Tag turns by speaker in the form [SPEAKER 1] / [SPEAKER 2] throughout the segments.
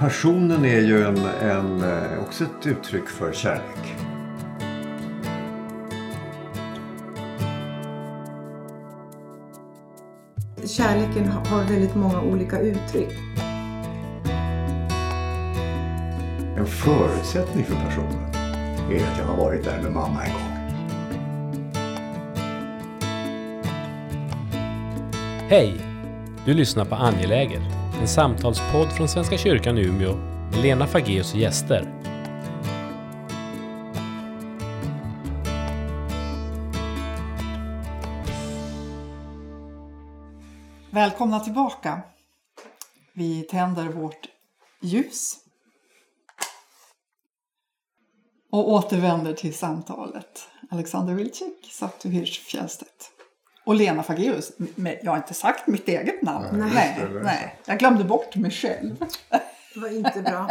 [SPEAKER 1] passionen är ju en, en, eh, också ett uttryck för kärlek.
[SPEAKER 2] Kärleken har väldigt många olika uttryck.
[SPEAKER 1] En förutsättning för passionen är att jag har varit där med mamma en gång.
[SPEAKER 3] Hej! Du lyssnar på Angeläget, en samtalspodd från Svenska kyrkan i Umeå med Lena Fageus och gäster.
[SPEAKER 4] Välkomna tillbaka. Vi tänder vårt ljus och återvänder till samtalet. Alexander Wilczek, Satu Hirsch Fjellstedt. Och Lena Fageus. Men jag har inte sagt mitt eget namn.
[SPEAKER 1] Nej,
[SPEAKER 4] Nej, nej, Jag glömde bort mig själv.
[SPEAKER 2] Det var inte bra.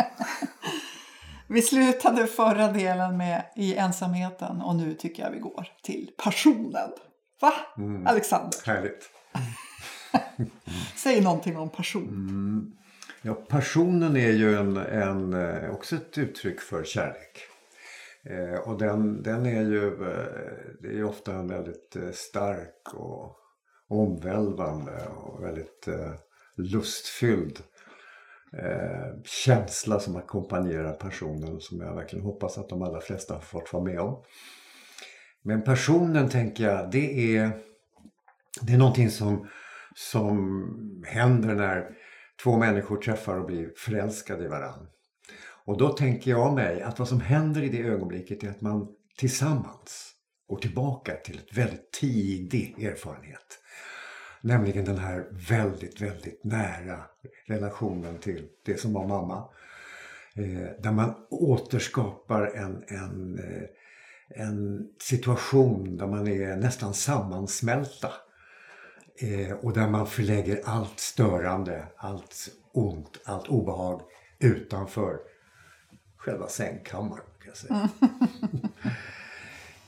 [SPEAKER 4] Vi slutade förra delen med i ensamheten och nu tycker jag vi går till passionen. Va?
[SPEAKER 1] Mm.
[SPEAKER 4] Alexander,
[SPEAKER 1] Härligt.
[SPEAKER 4] säg någonting om passion.
[SPEAKER 1] Ja, passionen är ju en, en, eh, också ett uttryck för kärlek. Eh, och den, den är ju eh, det är ju ofta en väldigt eh, stark och omvälvande och väldigt eh, lustfylld eh, känsla som ackompanjerar passionen som jag verkligen hoppas att de allra flesta har fått vara med om. Men passionen tänker jag, det är, det är någonting som, som händer när två människor träffar och blir förälskade i varandra. Och då tänker jag mig att vad som händer i det ögonblicket är att man tillsammans går tillbaka till ett väldigt tidig erfarenhet. Nämligen den här väldigt, väldigt nära relationen till det som var mamma. Eh, där man återskapar en, en, eh, en situation där man är nästan sammansmälta. Eh, och där man förlägger allt störande, allt ont, allt obehag utanför själva sängkammaren. Kan jag säga.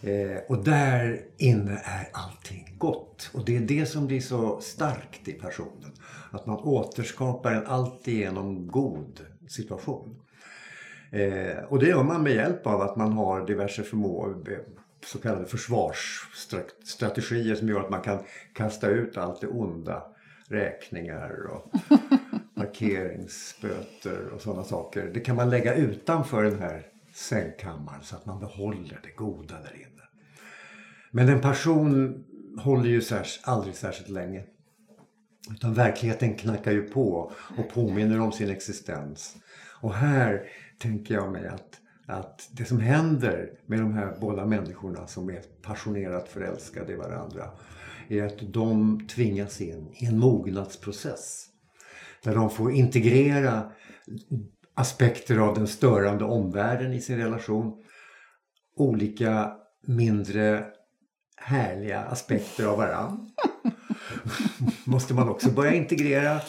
[SPEAKER 1] eh, och där inne är allting gott. Och det är det som blir så starkt i personen. Att man återskapar en alltigenom god situation. Eh, och det gör man med hjälp av att man har diverse förmå så kallade försvarsstrategier som gör att man kan kasta ut allt det onda. Räkningar och parkeringsböter och sådana saker. Det kan man lägga utanför den här sängkammaren så att man behåller det goda där inne. Men en passion håller ju särs, aldrig särskilt länge. Utan verkligheten knackar ju på och påminner om sin existens. Och här tänker jag mig att, att det som händer med de här båda människorna som är passionerat förälskade i varandra är att de tvingas in i en mognadsprocess. Där de får integrera aspekter av den störande omvärlden i sin relation. Olika mindre härliga aspekter av varann. Måste man också börja integrera.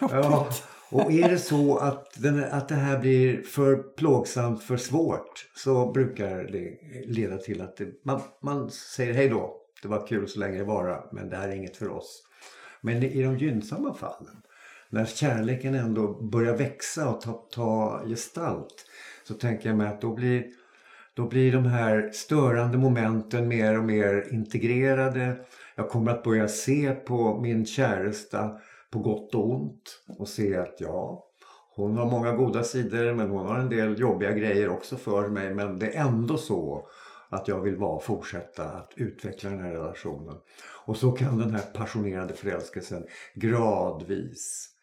[SPEAKER 1] Ja. Och är det så att, den, att det här blir för plågsamt, för svårt så brukar det leda till att det, man, man säger hej då. Det var kul så länge det vara men det här är inget för oss. Men i de gynnsamma fallen när kärleken ändå börjar växa och ta, ta gestalt så tänker jag mig att då blir, då blir de här störande momenten mer och mer integrerade. Jag kommer att börja se på min käresta på gott och ont och se att ja, hon har många goda sidor men hon har en del jobbiga grejer också för mig men det är ändå så att jag vill vara, fortsätta att utveckla den här relationen. Och så kan den här passionerade förälskelsen gradvis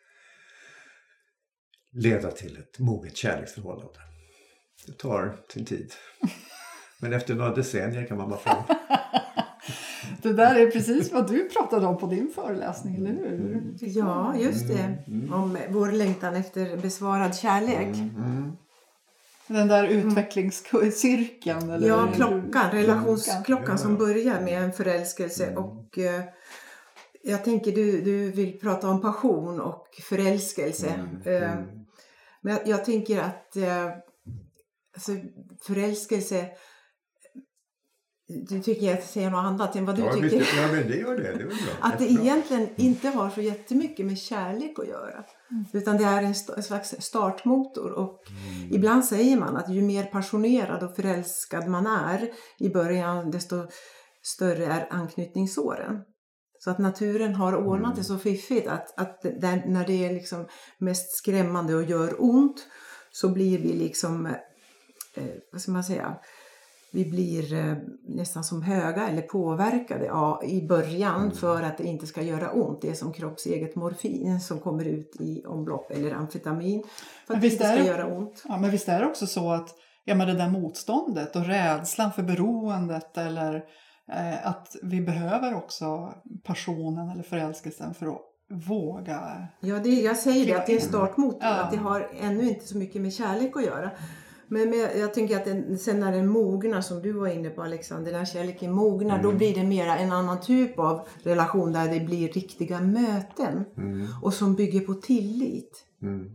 [SPEAKER 1] leda till ett moget kärleksförhållande. Det tar sin tid. Men efter några decennier kan man vara framme.
[SPEAKER 4] Det där är precis vad du pratade om på din föreläsning, eller hur?
[SPEAKER 2] Ja, just det.
[SPEAKER 4] Mm.
[SPEAKER 2] Om vår längtan efter besvarad kärlek.
[SPEAKER 4] Mm. Den där utvecklingscirkeln. Eller
[SPEAKER 2] Ja, klockan, relationsklockan
[SPEAKER 1] Ja,
[SPEAKER 2] som
[SPEAKER 1] ja.
[SPEAKER 2] börjar med en förälskelse. Och eh, jag tänker du, du vill prata om passion och förälskelse.
[SPEAKER 1] Mm,
[SPEAKER 2] Eh, Men jag, jag tänker att eh, alltså, förälskelse du tycker jag säger något annat än vad du
[SPEAKER 1] Ja,
[SPEAKER 2] tycker.
[SPEAKER 1] visst, ja, men det gör det. Det.
[SPEAKER 2] Att det egentligen inte har så jättemycket med kärlek att göra. Utan det är en, st- en slags startmotor. Och ibland säger man att ju mer passionerad och förälskad man är i början desto större är anknytningsåren. Så att naturen har ordnat det så fiffigt att, att där, när det är liksom mest skrämmande och gör ont så blir vi liksom, eh, vad ska man säga, vi blir eh, nästan som höga eller påverkade ja, i början för att det inte ska göra ont. Det är som kroppseget morfin som kommer ut i omlopp eller amfetamin för att det inte
[SPEAKER 4] är
[SPEAKER 2] ska
[SPEAKER 4] det-
[SPEAKER 2] göra ont.
[SPEAKER 4] Ja, men visst är det också så att ja, men det där motståndet och rädslan för beroendet eller eh, att vi behöver också passionen eller förälskelsen för att våga.
[SPEAKER 2] Ja, det, jag säger det, att det är startmotorn.
[SPEAKER 4] Ja.
[SPEAKER 2] Att det har ännu inte så mycket med kärlek att göra. Men, men jag tänker att den, sen när den mognar, som du var inne på Alexander, när kärleken mognar,
[SPEAKER 1] Mm.
[SPEAKER 2] då blir det mera en annan typ av relation där det blir riktiga möten. Och som bygger på tillit.
[SPEAKER 1] Mm.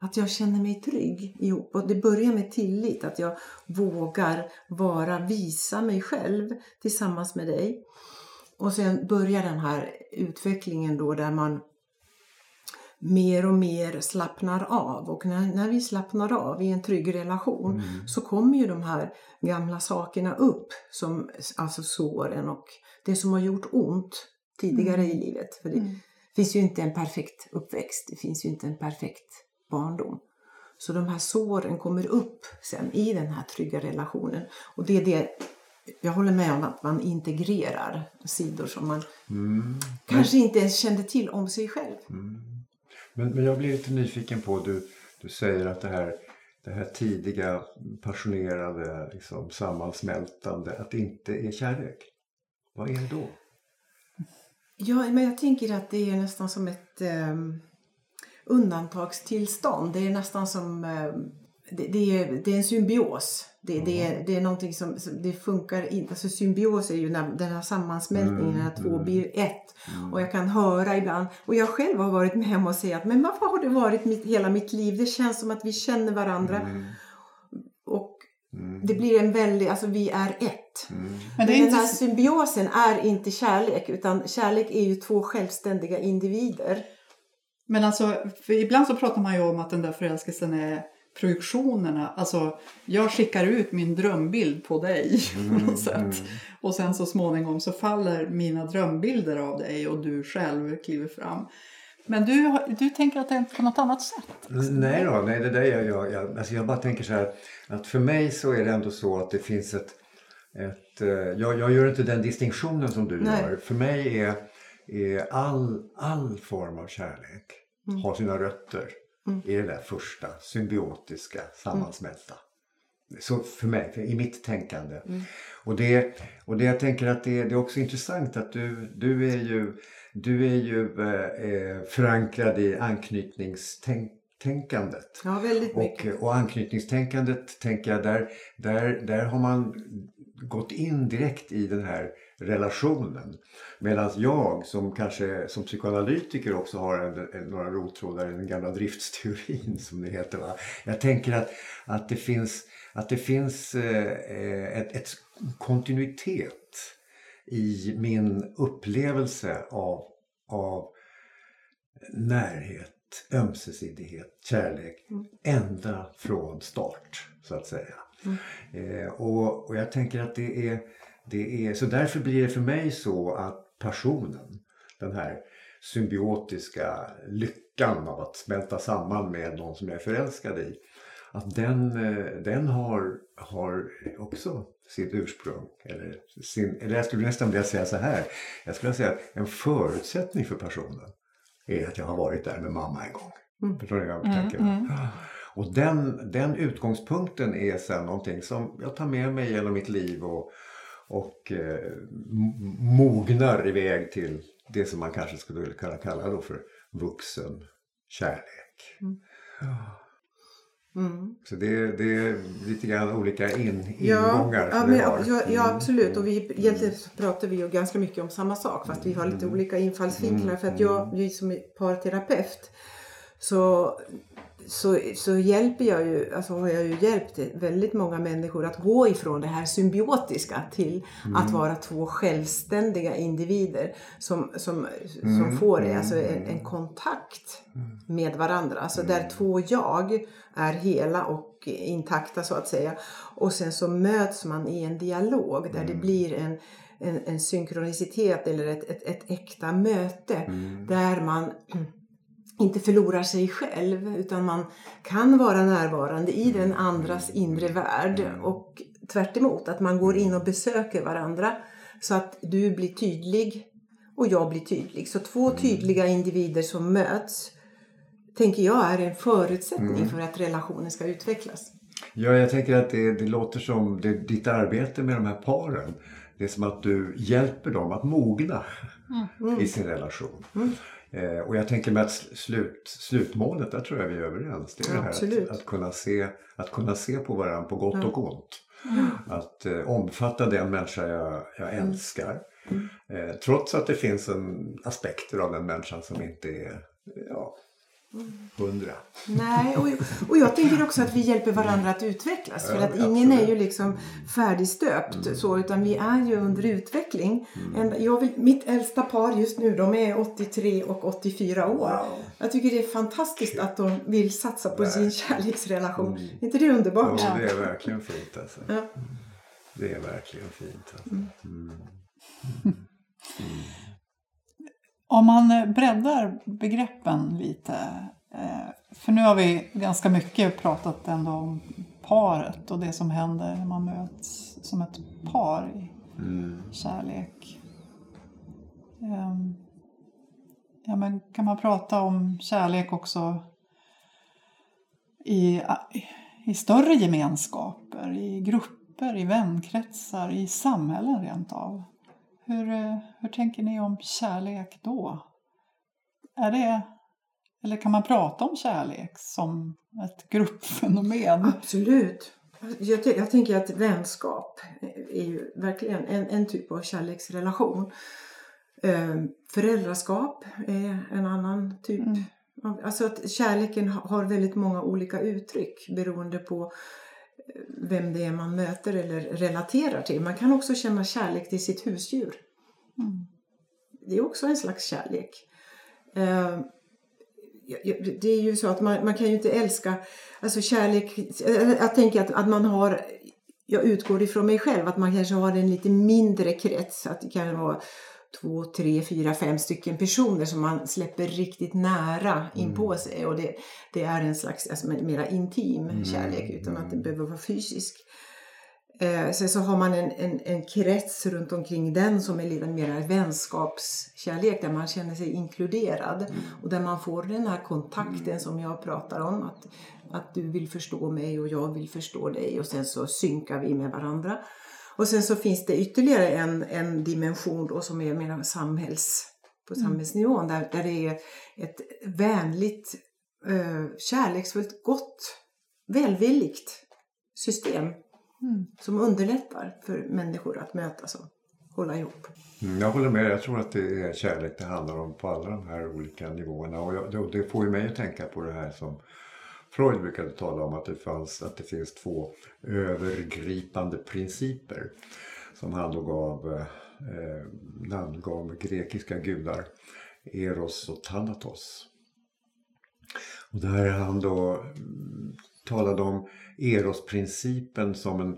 [SPEAKER 2] Att jag känner mig trygg ihop. Och det börjar med tillit. Att jag vågar vara, visa mig själv tillsammans med dig. Och sen börjar den här utvecklingen då där man mer och mer slappnar av. Och när, när vi slappnar av i en trygg relation så kommer ju de här gamla sakerna upp. Som, alltså såren och det som har gjort ont tidigare i livet. För det finns ju inte en perfekt uppväxt. Det finns ju inte en perfekt barndom. Så de här såren kommer upp sen i den här trygga relationen. Och det är det jag håller med om att man integrerar sidor som man kanske inte ens kände till om sig själv.
[SPEAKER 1] Men, men jag blir lite nyfiken på, du, du säger att det här, det här tidiga, passionerade, liksom, sammansmältande, att det inte är kärlek. Vad är det då?
[SPEAKER 2] Ja, men jag tänker att det är nästan som ett um, undantagstillstånd. Det är nästan som... ehm, det, det, är, det är en symbios. Det, det, är, det är någonting som, som det funkar inte. Alltså symbios är ju när, den här sammansmältningen när två blir ett. Och jag kan höra ibland, och jag själv har varit med om att säga att men varför har det varit mitt, hela mitt liv? Det känns som att vi känner varandra. Och det blir en väldig, alltså vi är ett.
[SPEAKER 4] Men
[SPEAKER 2] Men
[SPEAKER 4] det är
[SPEAKER 2] den här symbiosen är inte kärlek utan kärlek är ju två självständiga individer.
[SPEAKER 4] Men alltså, ibland så pratar man ju om att den där förälskelsen är projektionerna. Alltså, jag skickar ut min drömbild på dig på något sätt. Och sen så småningom så faller mina drömbilder av dig och du själv kliver fram. Men du, du tänker att det är på något annat sätt?
[SPEAKER 1] Nej då, nej det där jag, jag, jag, alltså jag bara tänker så här att för mig så är det ändå så att det finns ett, ett eh, jag, jag gör inte den distinktionen som du
[SPEAKER 2] Nej.
[SPEAKER 1] gör. För mig är all, all form av kärlek har sina rötter i det där första symbiotiska sammansmälta. Så för mig, för, i mitt tänkande. Och, det, och det jag tänker att det, det är också intressant att du, du är ju, du är ju eh, eh, förankrad i anknytningstänkandet.
[SPEAKER 2] Ja, väldigt
[SPEAKER 1] Och,
[SPEAKER 2] mycket.
[SPEAKER 1] och anknytningstänkandet, tänker jag, där, där, där har man gått in direkt i den här relationen. Medan jag som kanske som psykoanalytiker också har en, en, några rottrådar i den gamla driftsteorin som det heter. Va? Jag tänker att, att det finns, att det finns eh, ett, ett kontinuitet i min upplevelse av, av närhet, ömsesidighet, kärlek ända från start så att säga. Eh, och, och jag tänker att det är, det är, så därför blir det för mig så att passionen, den här symbiotiska lyckan av att smälta samman med någon som jag är förälskad i, att den, eh, den har, har också sitt ursprung. Eller, sin, eller jag skulle nästan vilja säga så här. Jag skulle säga att en förutsättning för passionen är att jag har varit där med mamma en gång. Förstår ni vad jag tänker? Och den, den utgångspunkten är sen någonting som jag tar med mig genom mitt liv och, och eh, mognar iväg till det som man kanske skulle kunna kalla då för vuxen kärlek.
[SPEAKER 2] Mm.
[SPEAKER 1] Så det, det är lite grann olika in, ingångar
[SPEAKER 2] ja, men.
[SPEAKER 1] Mm.
[SPEAKER 2] ja, ja, absolut. Och vi, egentligen så pratar vi ju ganska mycket om samma sak fast vi har lite
[SPEAKER 1] Mm.
[SPEAKER 2] olika infallsvinklar. För att jag, jag som parterapeut så, så, så hjälper jag ju, alltså har jag ju hjälpt väldigt många människor att gå ifrån det här symbiotiska till att vara två självständiga individer som, som, som får alltså en, en kontakt med varandra. Alltså där två jag är hela och intakta så att säga. Och sen så möts man i en dialog där det blir en en, en synkronicitet eller ett, ett, ett äkta möte där man inte förlorar sig själv utan man kan vara närvarande i den andras inre värld och tvärt emot, att man går in och besöker varandra så att du blir tydlig och jag blir tydlig. Så två tydliga individer som möts tänker jag är en förutsättning för att relationen ska utvecklas.
[SPEAKER 1] Ja, jag tänker att det, det låter som det, ditt arbete med de här paren. Det är som att du hjälper dem att mogna i sin relation. Eh, och jag tänker med att slut, slutmålet, där tror jag vi är överens. Det är det här
[SPEAKER 2] Absolut.
[SPEAKER 1] att, att, kunna se, att kunna se på varandra på gott och ont. Att eh, omfatta den människa jag, jag älskar. Eh, trots att det finns en aspekter av den människan som inte är ja, hundra.
[SPEAKER 2] Nej, och, och jag tänker också att vi hjälper varandra att utvecklas. För att ingen är ju liksom färdigstöpt så, utan vi är ju under utveckling. En, jag vill, mitt äldsta par just nu, de är 83 och 84 år.
[SPEAKER 1] Wow.
[SPEAKER 2] Jag tycker det är fantastiskt att de vill satsa på sin kärleksrelation. Är inte det underbart?
[SPEAKER 1] Ja, det är verkligen fint alltså.
[SPEAKER 2] Ja.
[SPEAKER 1] Det är verkligen fint. Alltså.
[SPEAKER 4] Om man eh, breddar begreppen lite. eh, För nu har vi ganska mycket pratat ändå om paret och det som händer när man möts som ett par i kärlek. Ehm, Ja, men kan man prata om kärlek också i, i större gemenskaper, i grupper, i vänkretsar, i samhällen rent av? Hur, eh, hur tänker ni om kärlek då? Är det, eller kan man prata om kärlek som ett gruppfenomen?
[SPEAKER 2] Absolut. Jag, jag tänker att vänskap är ju verkligen en, en typ av kärleksrelation. Eh, föräldraskap är en annan typ.
[SPEAKER 4] Mm.
[SPEAKER 2] Alltså att kärleken ha- har väldigt många olika uttryck beroende på vem det är man möter eller relaterar till. Man kan också känna kärlek till sitt husdjur.
[SPEAKER 4] Mm.
[SPEAKER 2] Det är också en slags kärlek. Eh, det är ju så att man, man kan ju inte älska, alltså kärlek, eh, jag tänker att, att man har, jag utgår ifrån mig själv, att man kanske har en lite mindre krets, att det kan vara två, tre, fyra, fem stycken personer som man släpper riktigt nära in på sig. Och det, det är en slags alltså, mera intim kärlek utan att det behöver vara fysisk. Eh, sen så har man en, en, en krets runt omkring den som är lite mer vänskapskärlek där man känner sig inkluderad. Och där man får den här kontakten som jag pratar om. Att, att du vill förstå mig och jag vill förstå dig. Och sen så synkar vi med varandra. Och sen så finns det ytterligare en, en dimension då som är mer samhälls, på samhällsnivån där, där det är ett vänligt, eh, kärleksfullt, gott, välvilligt system
[SPEAKER 4] Mm.
[SPEAKER 2] som underlättar för människor att mötas och hålla ihop.
[SPEAKER 1] Mm, Jag håller med. Jag tror att det är kärlek det handlar om på alla de här olika nivåerna. Och jag, det, det får ju mig att tänka på det här som Freud brukade tala om att det, fanns, att det finns två övergripande principer som han då gav, eh, namngav grekiska gudar, Eros och Thanatos. Och där han då mm, talade om Eros-principen som en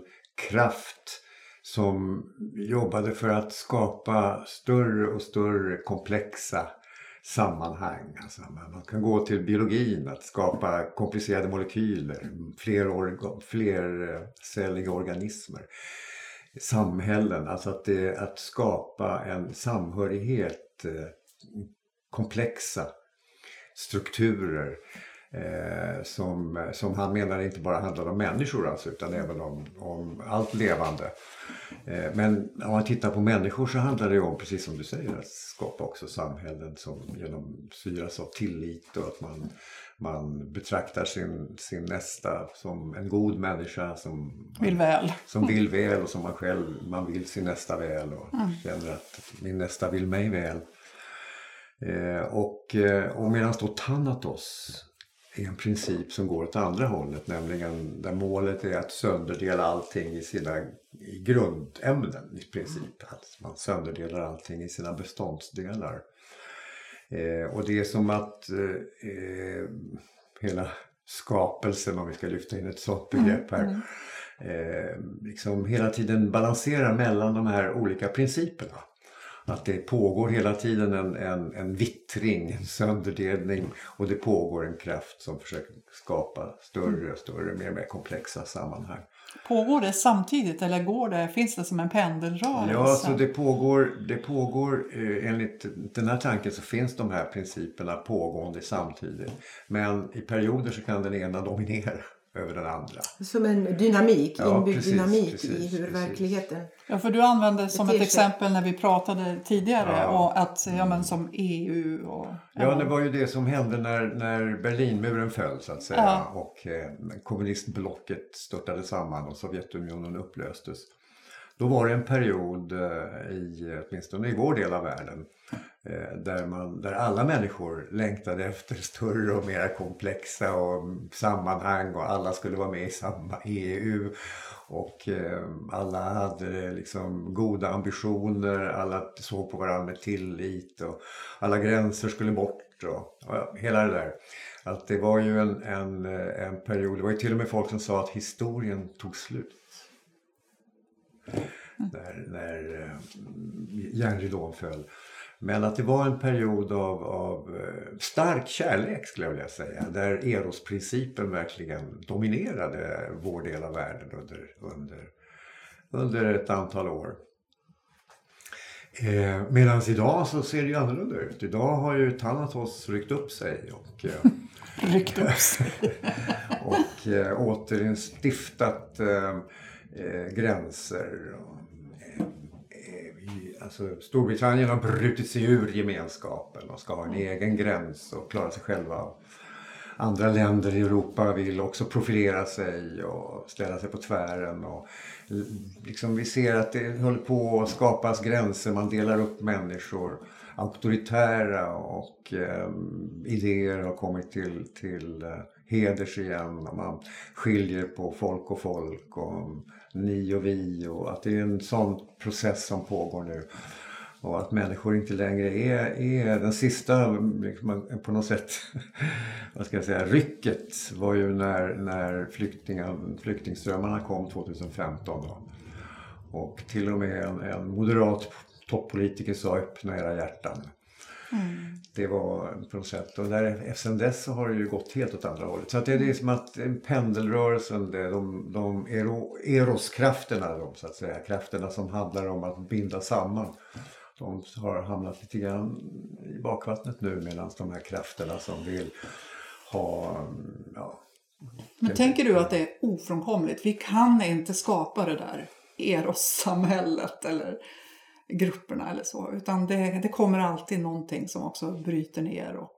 [SPEAKER 1] kraft som jobbade för att skapa större och större komplexa sammanhang. Alltså man man kan gå till biologin, att skapa komplicerade molekyler, fler, orga, flercelliga eh, organismer. Samhällen, alltså att, det, att skapa en samhörighet, eh, komplexa strukturer eh, som, som han menar inte bara handlar om människor alltså, utan även om, om allt levande. Eh, men om man tittar på människor så handlar det om, precis som du säger, att skapa också samhällen som genomsyras av tillit och att man, man betraktar sin, sin nästa som en god människa som
[SPEAKER 4] Vill väl.
[SPEAKER 1] som vill väl och som man själv man vill sin nästa väl och känner att min nästa vill mig väl. Eh, och, eh, och medan då Thanatos är en princip som går åt andra hållet. Nämligen där målet är att sönderdela allting i sina i grundämnen i princip. Att man sönderdelar allting i sina beståndsdelar. Eh, och det är som att eh, eh hela skapelsen, om vi ska lyfta in ett sådant mm, begrepp här, mm. eh, liksom hela tiden balanserar mellan de här olika principerna. Att det pågår hela tiden en, en, en vittring, en sönderdelning och det pågår en kraft som försöker skapa större och större, mer och mer komplexa sammanhang.
[SPEAKER 4] Pågår det samtidigt eller går det, finns det som en pendelrörelse?
[SPEAKER 1] Ja, så det pågår, det pågår eh, enligt den här tanken så finns de här principerna pågående samtidigt. Men i perioder så kan den ena dominera över den andra.
[SPEAKER 2] Som en dynamik, ja, inbyggd precis, dynamik precis, i hur precis. verkligheten
[SPEAKER 4] Ja, för du använde som ett exempel när vi pratade tidigare ja. och att, ja men som EU och...
[SPEAKER 1] Ja, det var ju det som hände när, när Berlinmuren föll så att säga ja. och eh, kommunistblocket störtade samman och Sovjetunionen upplöstes. Då var det en period eh, i, åtminstone i vår del av världen, där, man, där alla människor längtade efter större och mer komplexa och sammanhang och alla skulle vara med i samma EU. Och eh, alla hade liksom goda ambitioner, alla såg på varandra med tillit och alla gränser skulle bort och, och hela det där. Att det var ju en, en, en period, det var ju till och med folk som sa att historien tog slut. När, när eh, järnridån föll. Men att det var en period av, av eh, stark kärlek skulle jag vilja säga. Där erosprincipen verkligen dominerade vår del av världen under, under, under ett antal år. Eh, Medan idag så ser det ju annorlunda ut. Idag har ju Thanatos ryckt upp sig och, eh,
[SPEAKER 4] ryckt upp sig.
[SPEAKER 1] och eh, återinstiftat eh, eh, gränser. Och, alltså Storbritannien har brutit sig ur gemenskapen och ska ha en egen gräns och klara sig själva. Andra länder i Europa vill också profilera sig och ställa sig på tvären. Och liksom vi ser att det håller på att skapas gränser, man delar upp människor. Auktoritära och eh, idéer har kommit till, till eh, heders igen. Och man skiljer på folk och folk. Och ni och vi och att det är en sån process som pågår nu. Och att människor inte längre är, är den sista, liksom, på något sätt, vad ska jag säga, rycket var ju när, när flyktingströmmarna kom 2015. Då. Och till och med en, en moderat toppolitiker sa öppna era hjärtan. Mm. Det var på något sätt. Och där, sen dess så har det ju gått helt åt andra hållet. Så att det är som att pendelrörelsen, det, de, de ero, eroskrafterna de, så att säga, krafterna som handlar om att binda samman. De har hamnat lite grann i bakvattnet nu medan de här krafterna som vill ha ja,
[SPEAKER 4] men tänker du att det är ofrånkomligt? Vi kan inte skapa det där eros-samhället eller grupperna eller så. Utan det, det kommer alltid någonting som också bryter ner och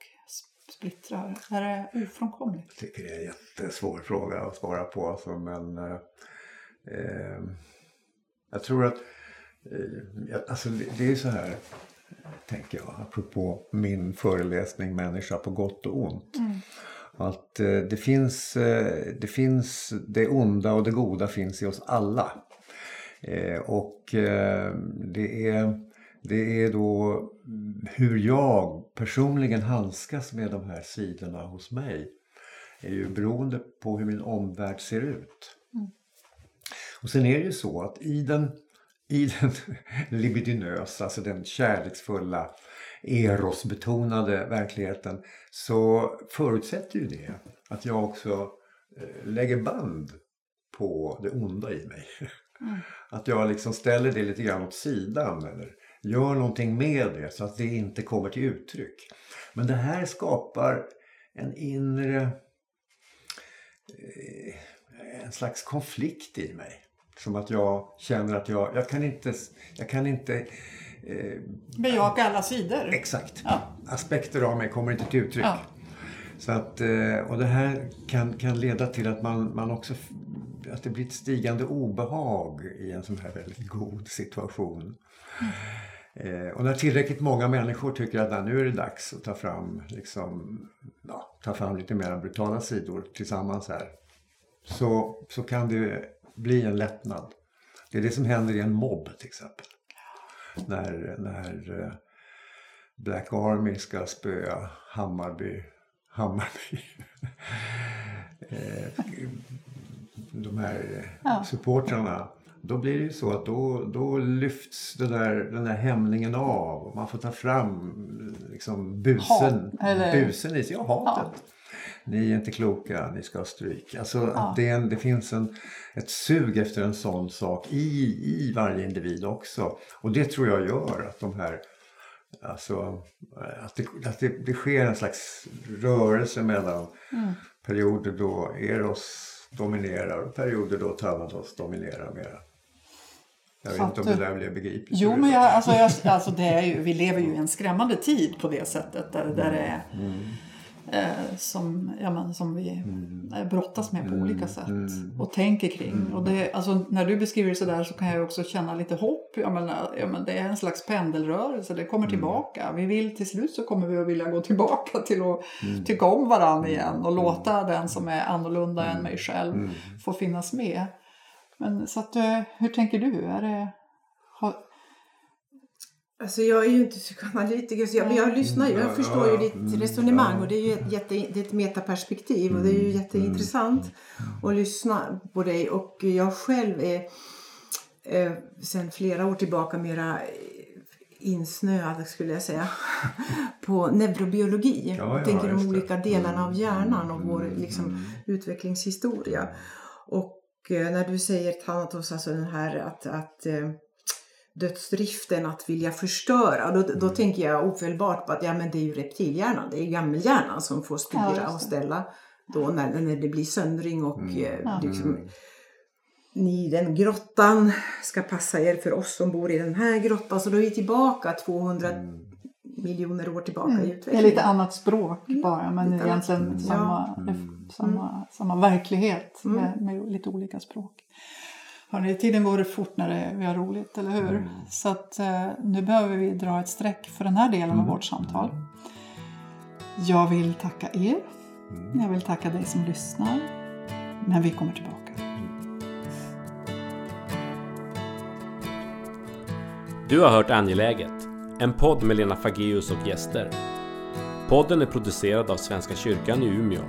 [SPEAKER 4] splittrar. Är det ofrånkomligt?
[SPEAKER 1] Jag tycker det är en jättesvår fråga att svara på. Alltså, men eh, eh jag tror att eh, alltså, det är så här tänker jag, apropå min föreläsning Människa på gott och ont. Mm. Att eh, det, finns, eh, det finns det onda och det goda finns i oss alla. Eh, och eh, det är, det är då hur jag personligen handskas med de här sidorna hos mig är ju beroende på hur min omvärld ser ut. Mm. Och sen är det ju så att i den, i den libidinösa, alltså den kärleksfulla erosbetonade verkligheten så förutsätter ju det att jag också eh, lägger band på det onda i mig. Att jag liksom ställer det lite grann åt sidan eller gör någonting med det så att det inte kommer till uttryck. Men det här skapar en inre eh, en slags konflikt i mig. Som att jag känner att jag, jag kan inte, jag kan inte
[SPEAKER 4] eh, Bejaka alla sidor.
[SPEAKER 1] Exakt. Ja. Aspekter av mig kommer inte till uttryck. Ja. Så att, eh, och det här kan, kan leda till att man, man också att det blir ett stigande obehag i en sån här väldigt god situation. Eh, och när tillräckligt många människor tycker att nu är det dags att ta fram, liksom, ja, ta fram lite mer brutala sidor tillsammans här. Så, så kan det bli en lättnad. Det är det som händer i en mobb till exempel. När, när eh, Black Army ska spöa Hammarby, Hammarby. Eh, eh, de här eh,
[SPEAKER 4] Ja.
[SPEAKER 1] supportrarna. Då blir det ju så att då, då lyfts det där, den där hämningen av och man får ta fram liksom busen,
[SPEAKER 4] Hat, eller-
[SPEAKER 1] busen i sig, ja hatet. Ni är inte kloka, ni ska ha stryk. Alltså att det, en, det finns en, ett sug efter en sån sak i, i varje individ också. Och det tror jag gör att de här Alltså att, det, att det, det sker en slags rörelse mellan perioder då Eros dominerar och perioder då Thanatos dominerar mera. Jag vet inte om det där blev begripligt.
[SPEAKER 4] Jo, men jag, alltså, jag, alltså det är ju, vi lever ju i en skrämmande tid på det sättet. Där, där det är, eh, som, ja, men, som vi eh, brottas med på olika sätt. Och tänker kring. Och det, alltså, när du beskriver det sådär så kan jag också känna lite hopp. Jag menar, ja, men det är en slags pendelrörelse. Det kommer tillbaka. Vi vill till slut så kommer vi att vilja gå tillbaka till att tycka om varandra igen. Och låta den som är annorlunda än mig själv få finnas med. Men så att, eh, hur tänker du? Är det, har,
[SPEAKER 2] Alltså jag är ju inte psykoanalytiker så jag, men jag lyssnar ju. Jag förstår ju ditt resonemang och det är ju ett, jätte, det är ett metaperspektiv och det är ju jätteintressant att lyssna på dig. Och jag själv är eh, sedan flera år tillbaka mera insnöad skulle jag säga på neurobiologi.
[SPEAKER 1] Ja, ja,
[SPEAKER 2] jag tänker de olika delarna av hjärnan och vår liksom, utvecklingshistoria. Och eh, när du säger Thanatos, alltså den här att, att eh, dödsdriften att vilja förstöra. Då, då
[SPEAKER 1] Mm.
[SPEAKER 2] tänker jag ofelbart på att ja, men det är ju reptilhjärnan, det är gammelhjärnan som får
[SPEAKER 4] Ja,
[SPEAKER 2] styra
[SPEAKER 4] det.
[SPEAKER 2] och ställa då när, när det blir söndring och
[SPEAKER 1] Mm.
[SPEAKER 2] eh, liksom, ni i den grottan ska passa er för oss som bor i den här grottan. Så då är vi tillbaka 200 miljoner år tillbaka i
[SPEAKER 4] Mm. Det är
[SPEAKER 2] utvecklingen.
[SPEAKER 4] lite annat språk bara men
[SPEAKER 2] Lite
[SPEAKER 4] egentligen
[SPEAKER 2] annat.
[SPEAKER 4] samma,
[SPEAKER 1] Mm.
[SPEAKER 4] samma, samma verklighet
[SPEAKER 2] Mm.
[SPEAKER 4] med, med lite olika språk. Hörrni, tiden går fort när det, vi har roligt, eller hur?
[SPEAKER 1] Mm.
[SPEAKER 4] Så att, eh, nu behöver vi dra ett streck för den här delen
[SPEAKER 1] Mm.
[SPEAKER 4] av vårt samtal. Jag vill tacka er.
[SPEAKER 1] Mm.
[SPEAKER 4] Jag vill tacka dig som lyssnar. Men vi kommer tillbaka.
[SPEAKER 3] Du har hört Angeläget, en podd med Lena Fageus och gäster. Podden är producerad av Svenska kyrkan i Umeå.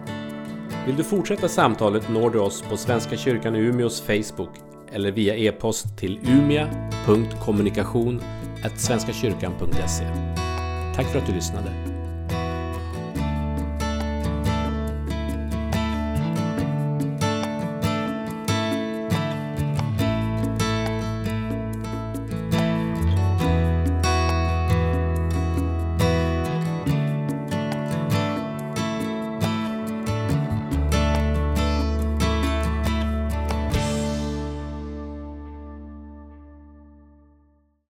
[SPEAKER 3] Vill du fortsätta samtalet når du oss på Svenska kyrkan i Umeås Facebook eller via e-post till umia.kommunikation svenskakyrkan.se. Tack för att du lyssnade.